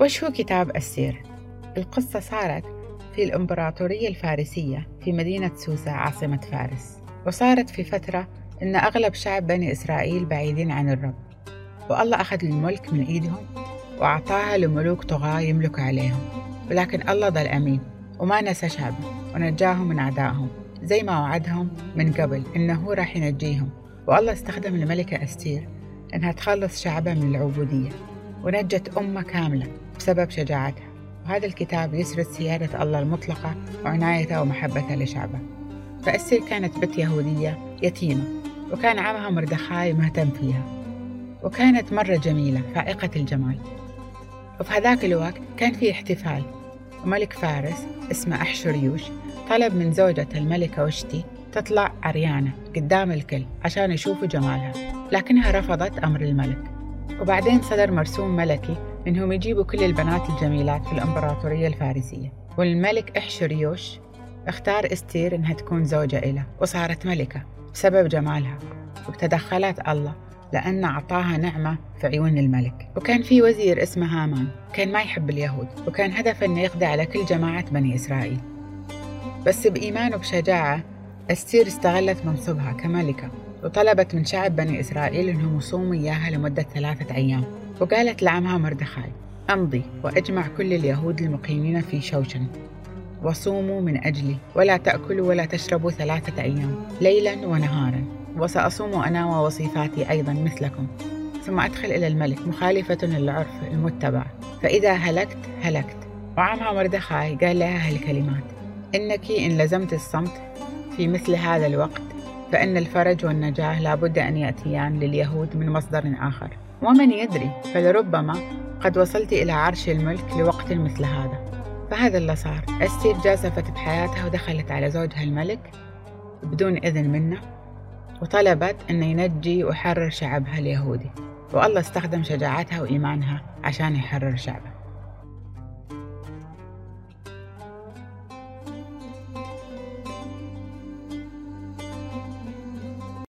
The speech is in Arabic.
وش هو كتاب السير؟ القصة صارت في الإمبراطورية الفارسية في مدينة سوسة عاصمة فارس. وصارت في فترة إن أغلب شعب بني إسرائيل بعيدين عن الرب. والله أخذ الملك من إيدهم وأعطاها لملوك طغاة يملكوا عليهم. ولكن الله ظل أمين وما نسى شعبه ونجاهم من أعدائهم زي ما وعدهم من قبل إنه راح ينجيهم. والله استخدم الملكة أستير إنها تخلص شعبه من العبودية. ونجت أمة كاملة بسبب شجاعتها. وهذا الكتاب يسرد سيادة الله المطلقة وعنايته ومحبته لشعبه. فأستير كانت بنت يهودية يتيمة وكان عمها مردخاي مهتم فيها. وكانت مرة جميلة فائقة الجمال. وفي هذاك الوقت كان في احتفال وملك فارس اسمه أحشريوش طلب من زوجة الملكة وشتي تطلع عريانة قدام الكل عشان يشوفوا جمالها لكنها رفضت أمر الملك. وبعدين صدر مرسوم ملكي إنهم يجيبوا كل البنات الجميلات في الإمبراطورية الفارسية. والملك إحشريوش اختار إستير إنها تكون زوجة إله وصارت ملكة بسبب جمالها. وتدخلت الله لأن أعطاها نعمة في عيون الملك. وكان في وزير اسمه هامان كان ما يحب اليهود وكان هدفه أنه يقضي على كل جماعة بني إسرائيل. بس بإيمان وبشجاعة أستير استغلت منصبها كملكة. وطلبت من شعب بني إسرائيل أنهم يصوموا إياها لمدة ثلاثة أيام. وقالت لعمها مردخاي أمضي وأجمع كل اليهود المقيمين في شوشن. وصوموا من أجلي ولا تأكلوا ولا تشربوا ثلاثة أيام ليلا ونهارا. وسأصوم أنا ووصيفاتي أيضا مثلكم. ثم أدخل إلى الملك مخالفة للعرف المتبع. فإذا هلكت هلكت. وعمها مردخاي قال لها هالكلمات. إنك إن لزمت الصمت في مثل هذا الوقت فإن الفرج والنجاة لابد أن يأتيان لليهود من مصدر آخر. ومن يدري فلربما قد وصلت إلى عرش الملك لوقت مثل هذا. فهذا اللي صار. أستير جازفت بحياتها ودخلت على زوجها الملك بدون إذن منه وطلبت أن ينجي ويحرر شعبها اليهودي. والله استخدم شجاعتها وإيمانها عشان يحرر شعبه